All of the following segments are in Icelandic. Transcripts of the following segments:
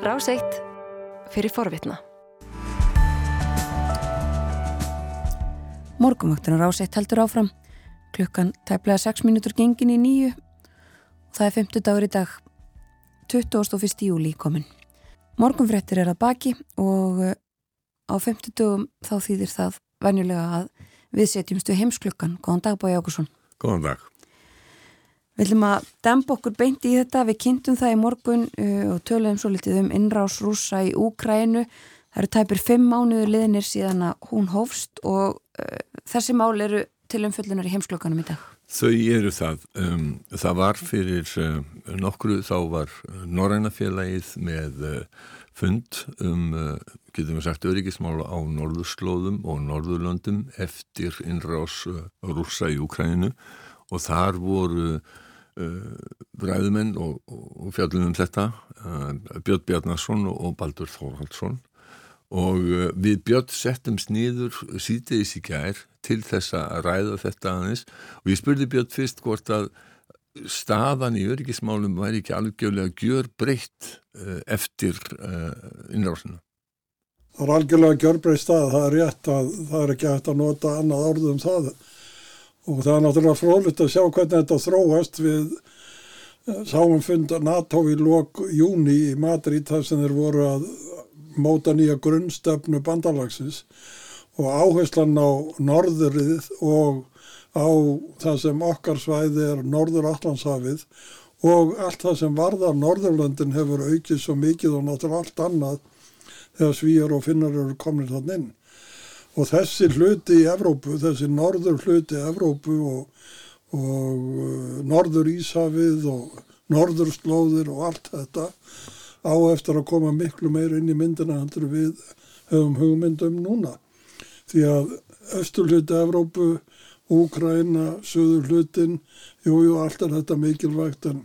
Ráseitt fyrir forvitna. Morgumvaktunar Ráseitt heldur áfram. Klukkan tæplega 6 mínútur gengin í nýju. Það er 50 dagur í dag, 21. júli komin. Morgumfrettir er að baki og eh, á 50 dagum þá þýðir það venjulega að við setjumstu heimsklukkan. Góðan dag Bói Ákusson. Góðan dag. Við ætlum að dempa okkur beint í þetta. Við kynntum það í morgun uh, og töluðum svo litið um innrás rúsa í Úkrænu. Það eru tæpir fimm mánuður liðinir síðan að hún hófst og uh, þessi mál eru til umföllunar í heimsklokkanum í dag. Þau eru það. Um, það var fyrir uh, nokkru þá var Norrænafélagið með uh, fund um, uh, getum við sagt, öryggismála á norðurslóðum og norðurlöndum eftir innrás uh, í Úkræninu og þar voru ræðumenn og, og fjallum um þetta Björn Bjarnarsson og Baldur Þórhaldsson og við Björn settum sniður sítiðis í gær til þess að ræða þetta aðeins. Og ég spurði Björn fyrst hvort að staðan í öryggismálum væri ekki algjörlega gjör breytt eftir innrásina. Það er algjörlega gjör breytt stað, það er rétt að það er ekki hægt að nota annað orðum það og það er náttúrulega frólitt að sjá hvernig þetta þróast við sáum fund NATO í lok júni í Madrid þar sem þeir voru að móta nýja grunnstöfnu bandalagsins. Og áherslan á norðurið og á það sem okkar svæði er norður Allandshafið og allt það sem varðar Norðurlöndin hefur aukið svo mikið og náttúrulega allt annað þegar svíjar og finnar eru komin þann inn og þessi hluti í Evrópu, þessi norður hluti í Evrópu og, og uh, norður Ísafið og norður slóðir og allt þetta á eftir að koma miklu meir inn í myndina handur við höfum hugmyndum núna. Því að östur hluti Evrópu, Úkraina, söður hlutin, jújú, allt er þetta mikilvægt en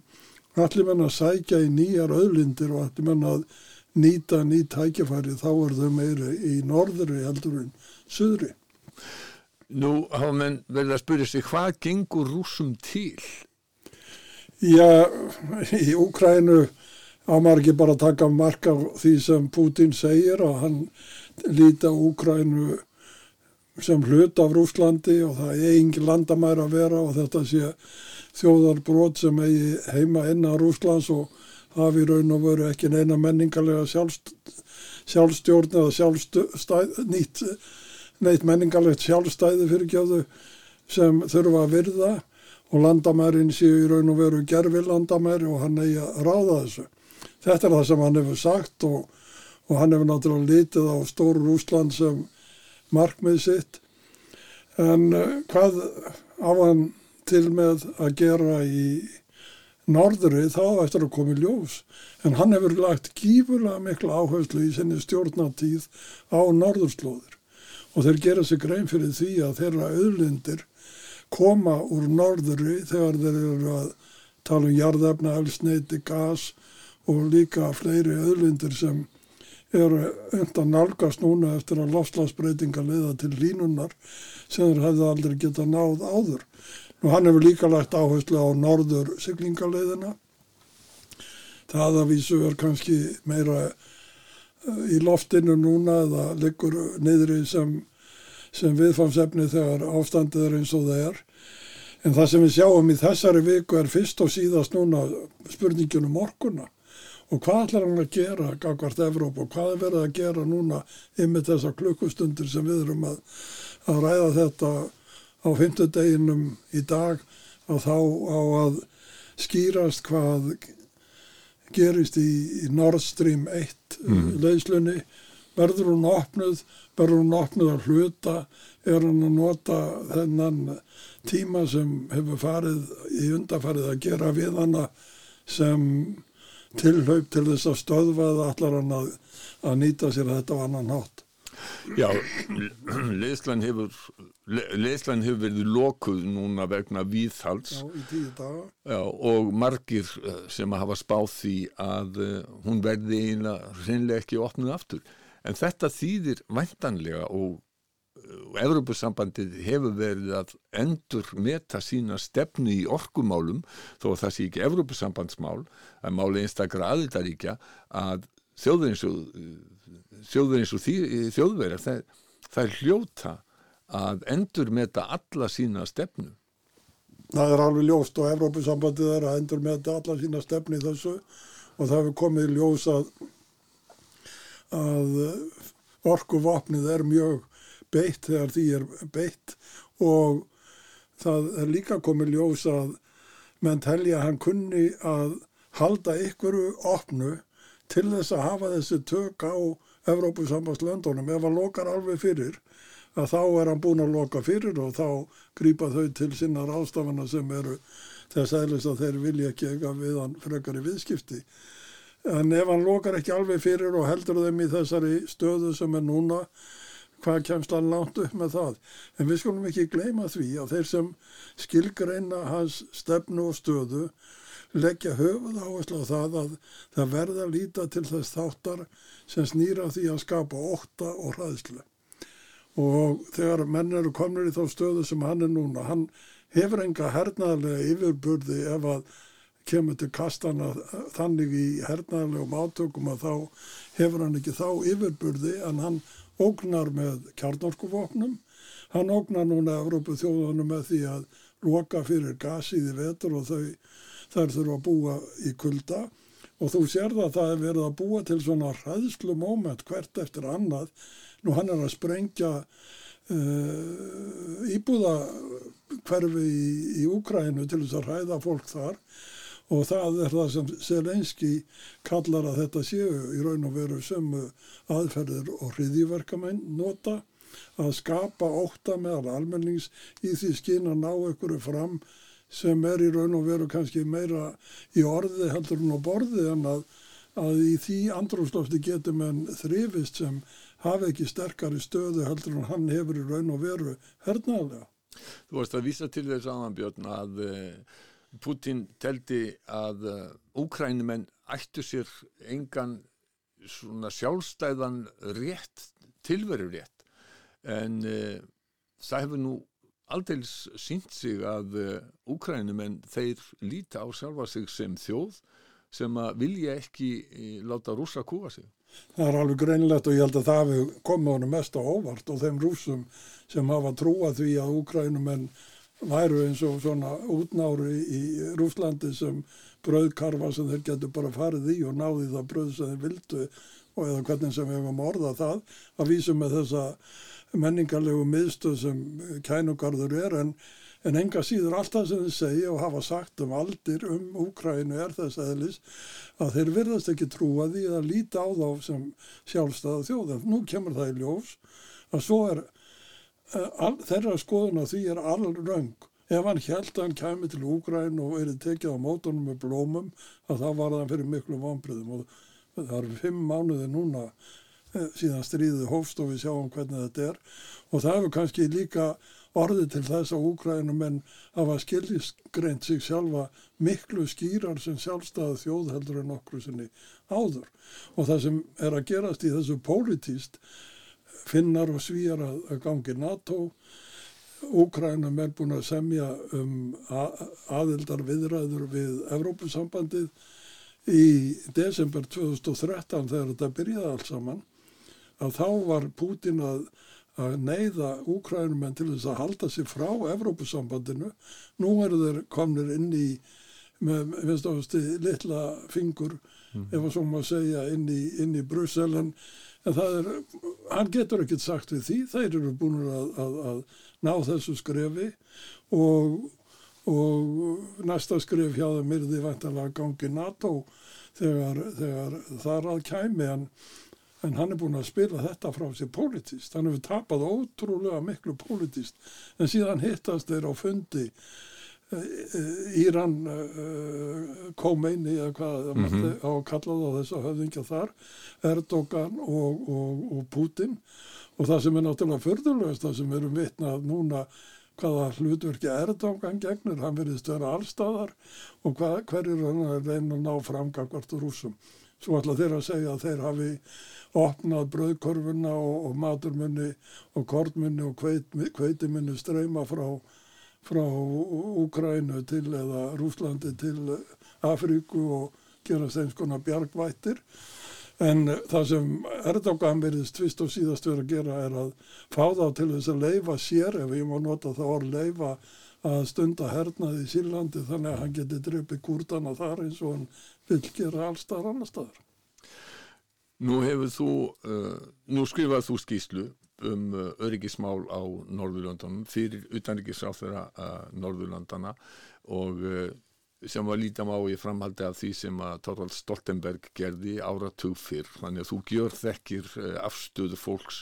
allir menna að sækja í nýjar öðlindir og allir menna að nýta nýt tækifæri þá er þau meiri í norðri heldur en söðri. Nú hafa menn vel að spyrja sig hvað gengur rúsum til? Já, í Úkrænu ámar ekki bara taka marka því sem Putin segir og hann líta Úkrænu sem hlut af Rúslandi og það er engin landamæri að vera og þetta sé þjóðarbrót sem eigi heima innan Rúslands og hafi raun og veru ekki neina menningarlega sjálfst, sjálfstjórn eða sjálfstæð, nýtt, neitt menningarlegt sjálfstæði fyrir kjöðu sem þurfa að virða og landamærin séu í raun og veru gerfi landamæri og hann eigi að ráða þessu. Þetta er það sem hann hefur sagt og, og hann hefur náttúrulega litið á stóru Rúsland sem markmið sitt en uh, hvað á hann til með að gera í norðri þá eftir að koma í ljós en hann hefur lagt gífurlega miklu áherslu í sinni stjórnatíð á norðurslóðir og þeir gera sig grein fyrir því að þeirra auðlindir koma úr norðri þegar þeir eru að tala um jarðefna, elsneiti, gas og líka fleiri auðlindir sem eru undan nálgast núna eftir að lofslagsbreytinga leiða til línunar sem þeir hefði aldrei geta náð áður. Nú hann hefur líka lagt áherslu á norður syklingaleiðina. Það að vísu er kannski meira í loftinu núna eða liggur niðri sem, sem viðfamsefni þegar ástandið er eins og það er. En það sem við sjáum í þessari viku er fyrst og síðast núna spurningin um orkuna og hvað ætlar hann að gera gagvart Evróp og hvað er verið að gera núna yfir þessar klukkustundir sem við erum að, að ræða þetta á fymtudeginum í dag og þá á að skýrast hvað gerist í, í Nord Stream 1 mm. leyslunni verður hún opnuð, verður hún opnuð að hluta, er hann að nota þennan tíma sem hefur farið í undarfarið að gera við hana sem tilhaup til þess að stöðva eða allar hann að, að nýta sér þetta á annan hátt. Já, leðslan hefur, leðslan hefur verið lokuð núna vegna víðhalds Já. Já, og margir eh, sem hafa spáð því að uh, hún verði eiginlega reynlega ekki opnuð aftur. En þetta þýðir væntanlega og og Evropasambandið hefur verið að endur meta sína stefnu í orkumálum þó að það sé ekki Evropasambandsmál að máli einstakra aðildaríkja að þjóður eins og þjóður eins og þjóðverjar það, það er hljóta að endur meta alla sína stefnu. Það er alveg ljóst og Evrópusambandið er að endur meta alla sína stefni í þessu og það hefur komið ljós að að orkuvapnið er mjög beitt þegar því er beitt og það er líka komið ljós að menn telja hann kunni að halda ykkuru opnu til þess að hafa þessi tök á Evrópusambanslöndunum ef hann lokar alveg fyrir að þá er hann búin að loka fyrir og þá grýpa þau til sinna rástafana sem eru þess aðlis að þeir vilja ekki eitthvað við hann frekar í viðskipti. En ef hann lokar ekki alveg fyrir og heldur þeim í þessari stöðu sem er núna, hvað kemst hann langt upp með það? En við skulum ekki gleyma því að þeir sem skilgreina hans stefnu og stöðu leggja höfuð áherslu á það að það verða að líta til þess þáttar sem snýra því að skapa óta og hraðslu. Og þegar menn eru komnir í þá stöðu sem hann er núna, hann hefur enga hernaðlega yfirburði ef að kemur til kastana þannig í hernaðlegum átökum að þá hefur hann ekki þá yfirburði en hann ógnar með kjarnorkuvopnum. Hann ógnar núna Európu þjóðanum með því að loka fyrir gasið í vetur og þau þær þurfa að búa í kulda og þú sér það að það er verið að búa til svona hræðslu móment hvert eftir annað. Nú hann er að sprengja uh, íbúða hverfi í, í Úkrænu til þess að hræða fólk þar og það er það sem Selenski kallar að þetta séu í raun og veru sem aðferðir og hriðiverkamenn nota að skapa óta meðal almennings í því skinn að ná ykkur fram sem er í raun og veru kannski meira í orði heldur hún á borði en að, að í því andrúslofti getur menn þrifist sem hafi ekki sterkari stöðu heldur hún hann hefur í raun og veru hernaðlega. Þú varst að vísa til þess aðanbjörn að uh, Putin teldi að uh, úkrænumenn ættu sér engan svona sjálfstæðan rétt, tilveru rétt en uh, það hefur nú aldils sínt sig að úkrænumenn þeir líta á sjálfa sig sem þjóð sem að vilja ekki láta rúsa kúa sig. Það er alveg greinlegt og ég held að það hefur komið honum mest á óvart og þeim rúsum sem hafa trúað því að úkrænumenn væru eins og svona útnári í Rúslandi sem bröðkarfa sem þeir getur bara farið í og náði það bröð sem þeir vildu og eða hvernig sem við hefum orðað það að vísum með þessa menningarlegu miðstöð sem kænugarður er en, en enga síður alltaf sem þið segja og hafa sagt um aldir um Úkrænu er þess aðlis að þeir verðast ekki trúa því að líta á þá sem sjálfstæða þjóð. En nú kemur það í ljós að svo er uh, all, þeirra skoðun á því er all röng ef hann held að hann kæmi til Úkræn og verið tekið á mótunum með blómum að það var það fyrir miklu vonbriðum og það eru fimm mánuði núna síðan stríðið hófst og við sjáum hvernig þetta er. Og það hefur kannski líka orðið til þess að Úkrænum en hafa skiljiskreint sig sjálfa miklu skýrar sem sjálfstæða þjóð heldur en okkur sinni áður. Og það sem er að gerast í þessu pólitíst finnar og svíjar að gangi NATO Úkrænum er búin að semja um aðildar viðræður við Evrópusambandið í desember 2013 þegar þetta byrjaði alls saman að þá var Pútin að, að neyða úkrænumenn til þess að halda sér frá Evrópusambandinu. Nú eru þeir komnir inn í, með, finnst ástu, litla fingur, mm. ef að svo maður segja, inn í, inn í Brussel, en, en það er, hann getur ekkert sagt við því, þeir eru búin að, að, að ná þessu skrefi og, og næsta skref hjá þeim er því vantanlega gangi NATO þegar, þegar þar að kæmi hann en hann er búin að spila þetta frá sér politist, hann hefur tapað ótrúlega miklu politist, en síðan hittast þeir á fundi Íran Khomeini eða hvað mm -hmm. á að kalla það þess að höfðingja þar Erdogan og, og, og Putin. Og það sem er náttúrulega förðurlegast það sem erum vitnað núna hvaða hlutverki Erdogan gegnur, hann verðist vera allstaðar og hvað, hver er hann að reyna að ná framgangvart úr rúsum svo ætla þeir að segja að þeir hafi opnað bröðkorfuna og, og maturmunni og kortmunni og kveit, kveitimunni streyma frá, frá Úkrænu til eða Rúslandi til Afríku og gera þeim skona bjargvættir. En það sem Erdogan verðist tvist og síðast verið að gera er að fá þá til þess að leifa sér, ef ég má nota þá að leifa að stunda hernaði í Sýrlandi þannig að hann geti dreipið kúrtana þar eins og hann vil gera allstaðar annar staðar. Nú hefur þú, uh, nú skrifað þú skýslu um uh, öryggismál á Norðurlandunum fyrir utanryggisráð þeirra uh, Norðurlandana og sem var lítam á í framhaldi af því sem að Torvald Stoltenberg gerði áratug fyrr, þannig að þú gjör þekkir afstöðu fólks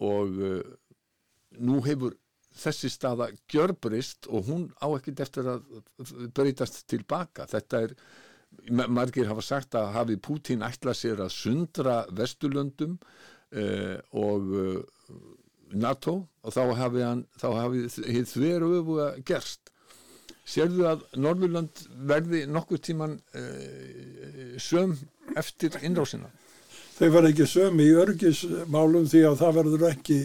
og nú hefur þessi staða gjörbrist og hún á ekkert eftir að breytast tilbaka. Þetta er, margir hafa sagt að hafi Pútín ætlað sér að sundra Vesturlöndum eh, og eh, NATO og þá hafi hann, þá hafi þveru öfu að gerst. Serðu að Norðurland verði nokkur tíman eh, söm eftir innrásina? Þau var ekki söm í örgismálum því að það verður ekki,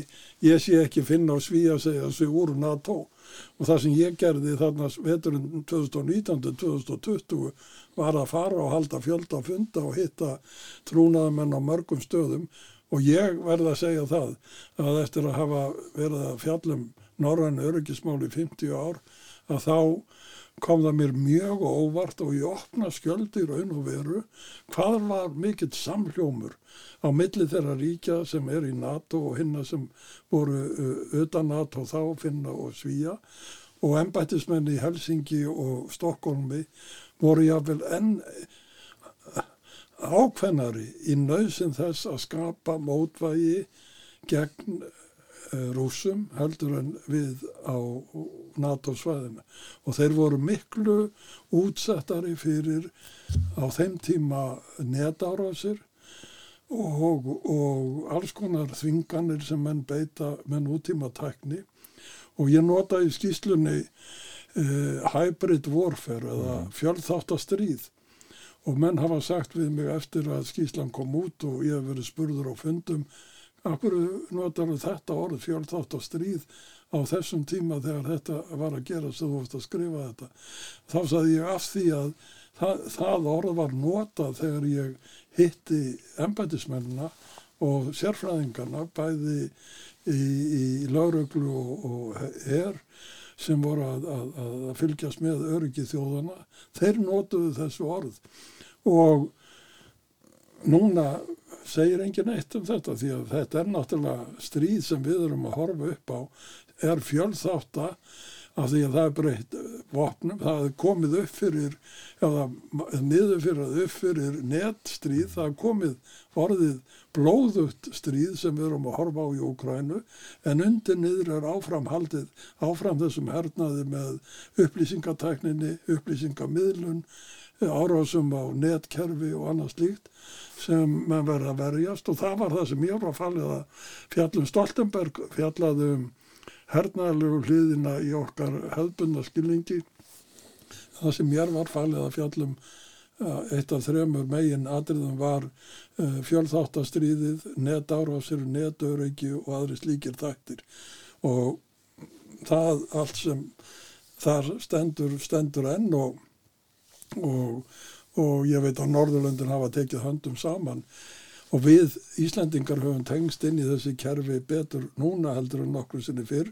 ég sé ekki finna á sví að segja þessu úr NATO. Og það sem ég gerði þarna veturinn 2019-2020 var að fara og halda fjölda að funda og hitta trúnaðamenn á mörgum stöðum. Og ég verði að segja það að eftir að hafa verið að fjallum norðan örgismáli 50 ár að þá kom það mér mjög óvart og ég opna skjöldi raun og veru. Hvað var mikill samhljómur á milli þeirra ríkja sem er í NATO og hinna sem voru utan NATO þá finna og svíja og ennbættismenni í Helsingi og Stokkólmi voru jáfnvel enn ákveðnari í nöðsin þess að skapa mótvægi gegn rúsum heldur en við á NATO svæðinu og þeir voru miklu útsettari fyrir á þeim tíma netárásir og, og alls konar þvinganir sem menn beita með nútíma tækni og ég nota í skýslunni uh, hybrid warfare eða mm. fjölþáttastríð. Og menn hafa sagt við mig eftir að skýslan kom út og ég hef verið spurður á fundum Akkur notar þetta orð fjölþátt og stríð á þessum tíma þegar þetta var að gera sem þú fost að skrifa þetta. Þá saði ég af því að það, það orð var notað þegar ég hitti embætismennina og sérfræðingarna bæði í, í lauruglu og, og herr sem voru að, að, að fylgjast með öryggi þjóðana. Þeir notuðu þessu orð og núna segir engin eitt um þetta því að þetta er náttúrulega stríð sem við erum að horfa upp á er fjölþátt að því að það er breytt vopnum, það er komið upp fyrir eða niður fyrir að upp fyrir netstríð, það er komið orðið blóðugt stríð sem við erum að horfa á í Ukrænu en undir niður er áframhaldið áfram þessum hernaði með upplýsingatækninni, upplýsingamiðlun árásum á netkerfi og annað slíkt sem mann verði að verjast. Og það var það sem ég var að fallið að fjallum Stoltenberg fjallaði um hernaðalegu hliðina í okkar hefðbundna skilningi. Það sem ég var fallið að fjallum eitt af þremur megin atriðum var uh, fjölþáttastriðið, netárásir, netöryggi og aðri slíkir þættir. Og það allt sem þar stendur, stendur enn og, og og ég veit að Norðurlöndin hafa tekið höndum saman og við Íslandingar höfum tengst inn í þessi kerfi betur núna heldur en nokkur sinni fyrr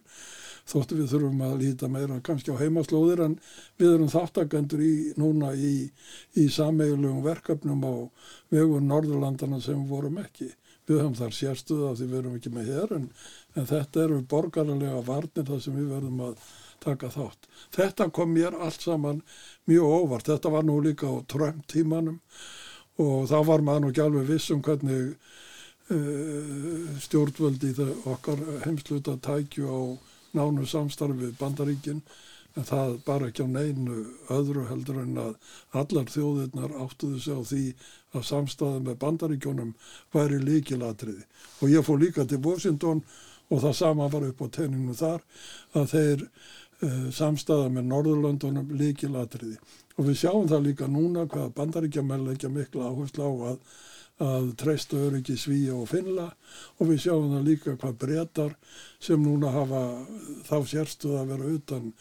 þóttu við þurfum að líta meira kannski á heimaslóðir en við erum þáttakendur í núna í, í sameiglegum verkefnum á vegun Norðurlandana sem vorum ekki. Við höfum þar sérstuða því við erum ekki með hér en, en þetta eru borgarlega varnir þar sem við verðum að taka þátt. Þetta kom mér allt saman mjög óvart. Þetta var nú líka á Trump tímanum og þá var maður nú ekki alveg viss um hvernig uh, stjórnvöldi okkar heimsluta tækju á nánu samstarfi bandaríkinn en það bara ekki á neinu öðru heldur en að allar þjóðirnar áttuðu sig á því að samstæði með bandaríkjónum væri líkilatriði og ég fór líka til Washington og það sama var upp á tenninu þar að þeir samstæða með Norðurlöndunum líkilatriði og við sjáum það líka núna hvaða bandaríkjamæl ekki mikla áherslu á að, að treysta öryggi Svíja og Finla og við sjáum það líka hvað breytar sem núna hafa þá sérstuð að vera utan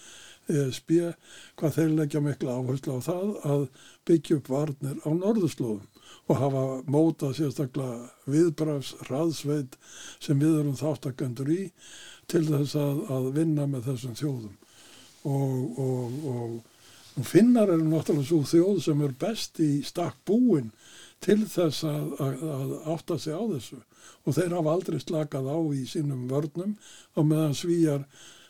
ESB, hvað þeir leggja mikla áherslu á það að byggja upp varnir á norðurslóðum. Og hafa mótað sérstaklega viðbrafs hraðsveit sem við erum þáttakendur í til þess að, að vinna með þessum þjóðum og, og, og, og finnar eru náttúrulega svo þjóð sem er best í stakk búin til þess að, að, að átta sig á þessu og þeir hafa aldrei slakað á í sínum vörnum og meðan svíjar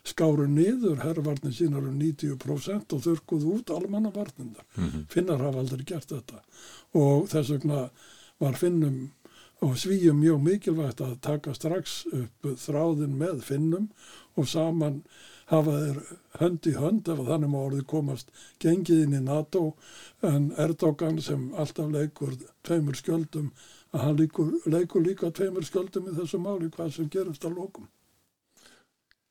skáru niður herrvarnir sínar um 90% og þurkuð út almannavarnindar. Mm -hmm. Finnar hafa aldrei gert þetta og þess vegna var finnum og svíjum mjög mikilvægt að taka strax upp þráðin með finnum og saman hafa þeir hönd í hönd ef þannig má orðið komast gengið inn í NATO en Erdogan sem alltaf leikur tveimur skjöldum að hann leikur, leikur líka tveimur skjöldum í þessu máli hvað sem gerist að lókum.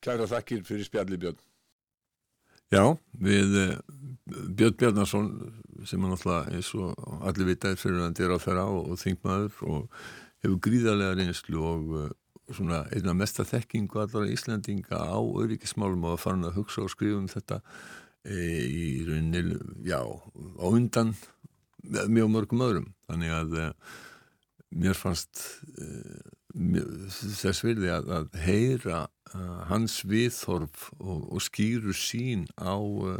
Kæra þakkir fyrir spjalli Björn. Já, við eh, Björn Bjarnarsson sem er náttúrulega eins og allir vitaðir fyrir hann er á þeirra og, og þingmaður og hefur gríðarlega reynslu og uh, svona einna mesta þekkingu allar Íslandinga á öryggismálum og að fara að hugsa og skrifa um þetta e, í rauninni, já, á undan mjög mörgum öðrum. Þannig að e, mér fannst e, þess virði að, að heyra uh, hans viðþorf og, og skýru sín á uh,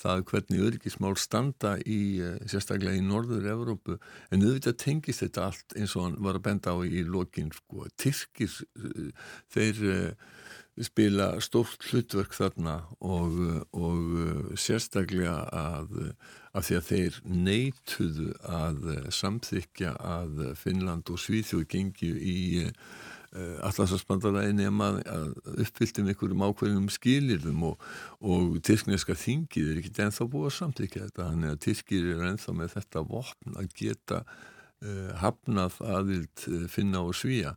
það hvernig örgismál standa í uh, sérstaklega í norður Evrópu en auðvitað tengist þetta allt eins og hann var að benda á í lokin sko, Tyrkir þeir spila stórt hlutverk þarna og, og sérstaklega að, að því að þeir neituðu að samþykja að Finnland og Svíþjóð gengju í uh, allarsvarsbandaræði nema að uppfylltum einhverjum ákveðinum skilirðum og, og tyrkneska þingið er ekki ennþá búið að samþykja þetta. Þannig að tyrkir er ennþá með þetta vopn að geta uh, hafnað aðild uh, finna og svíja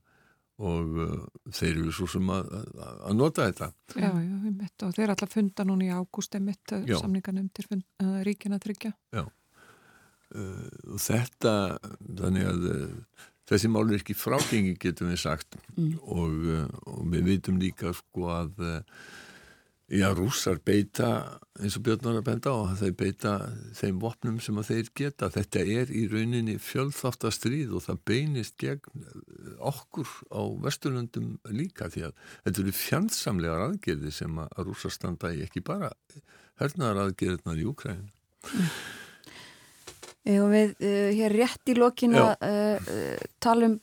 og uh, þeir eru svo sem að, að nota þetta. Já, já, ég mitt og þeir er alltaf funda núna í ágúst emitt samninganemndir uh, ríkina tryggja. Já, og þetta, þannig að þessi mál er ekki frágengi getum við sagt mm. og, uh, og við vitum líka sko að uh, Já, rússar beita, eins og Björn var að benda á, þeir beita þeim vopnum sem að þeir geta. Þetta er í rauninni fjöldþáttastrýð og það beinist gegn okkur á Vesturlundum líka því að þetta eru fjandsamlegar aðgerði sem að rússar standa í ekki bara hernaðar aðgerðnar í Úkræðinu. Og við uh, hér rétt í lokina uh, uh, talum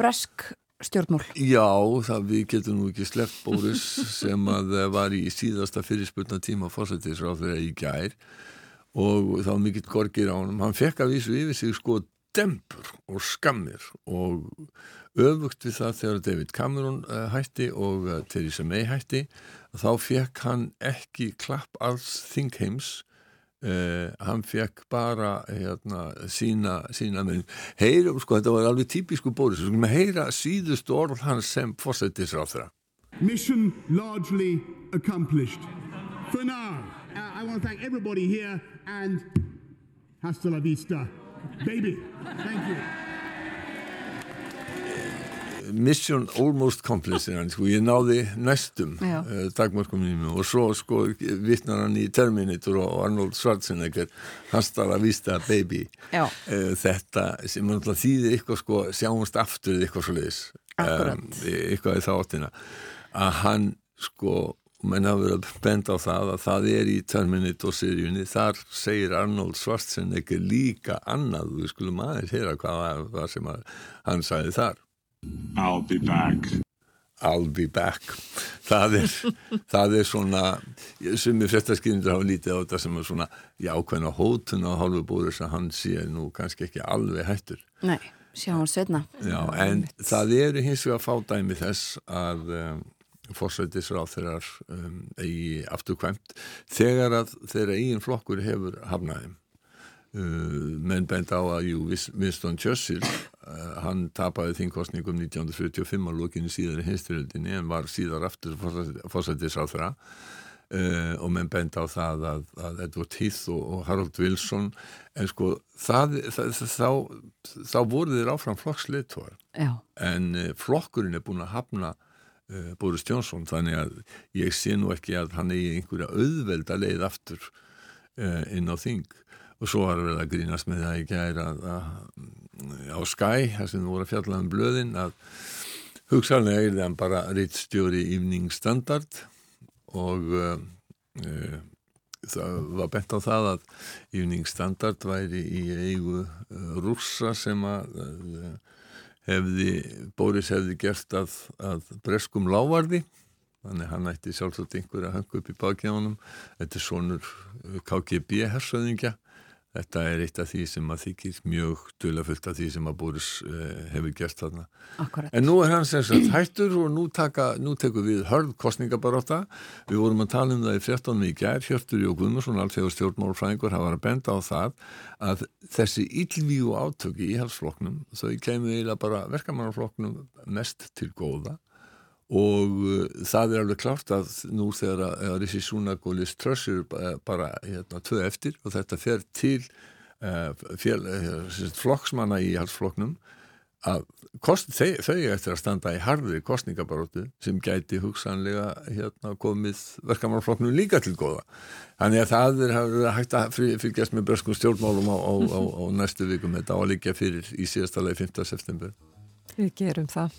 bresk stjórnmól. Já, það við getum nú ekki sleppt Bóris sem að var í síðasta fyrirspurna tíma fórsættisráð þegar í gær og það var mikill gorgir á hann. Hann fekk að vísu yfir sig sko dempur og skammir og öfugt við það þegar David Cameron hætti og Theresa May hætti þá fekk hann ekki klapp alls þingheims Uh, hann fekk bara hérna, sína, sína með heyra, sko þetta var alveg típisku bóris heyra síðust orð hans sem fórsættis á þeirra Mission largely accomplished. For now uh, I want to thank everybody here and hasta la vista. Baby, thank you Mission almost completed sko, ég náði næstum uh, dagmörkum mínum og svo sko vittnar hann í Terminator og Arnold Schwarzenegger. Hastara vista baby. Uh, þetta sem náttúrulega þýðir eitthvað sko sjáumst aftur eitthvað svo leiðis um, eitthvað í þáttina að hann sko menn hafa verið að benda á það að það er í Terminator-seríunni. Þar segir Arnold Schwarzenegger líka annað, við skulum aðeins heyra hvað var sem hann sagði þar I'll be back. I'll be back. Það er, það er svona sem er fréttaskynnindur hafa lítið á þetta sem er svona jákvæmna hótun á hálfu búður sem hann sé nú kannski ekki alveg hættur. Nei, sjáum sveitna Já, en Mitt. það eru hins vegar fádæmi þess að um, fórsættisráð þeirrar um, í afturkvæmt þegar að þeirra eigin flokkur hefur hafnaðið menn bent á að jú, Winston Churchill uh, hann tapaði þingkostningum 1945 á lókinu síðar í hinsturöldinni en var síðar aftur fórsættisáþra uh, og menn bent á það að, að Edward Heath og, og Harold Wilson en sko það, það, þá, þá voru þeir áfram flokksleitóar en uh, flokkurinn er búin að hafna uh, Boris Johnson þannig að ég sé nú ekki að hann eigi einhverja auðvelda leið aftur inn á þing og svo har við að grínast með það í gæri að, á Sky, þar sem voru að fjalla um blöðin að hugsaðlega er það bara rittstjóri Evening Standard. Og uh, uh, það var bent á það að Evening Standard væri í eigu uh, rússa sem að hefði, Boris hefði gert að, að breskum lávarði. Þannig hann ætti sjálfsagt einhver að hanga upp í bakjáðunum þetta er svonur KGB hersöðingja Þetta er eitt af því sem að þykir mjög dölafullt af því sem að Boris uh, hefur gert þarna. Akkurat. En nú er hans eins og hættur og nú, taka, nú tekum við hörð kostningabaróta. Við vorum að tala um það í 14. í gær, Hjörtur Jó Guðmursson, alltaf stjórnmálfræðingur, hafa að benda á það að þessi yllvíu átöki í halsfloknum, þau kemur eiginlega bara verkamannarfloknum mest til góða og uh, það er alveg klart að nú þegar að Rissi Súnak og Liz Truss eru bara hérna tvö eftir og þetta fer til uh, fél, uh, flokksmanna í halsflokknum að kost, þau, þau eftir að standa í harði kostningabarótu sem gæti hugsanlega hérna komið verkamannflokknum líka til goða þannig að það er hægt að fylgjast með breskum stjórnmálum á, á, á, á næstu vikum. Þetta á að líka fyrir í síðasta leið 5. september. Við gerum það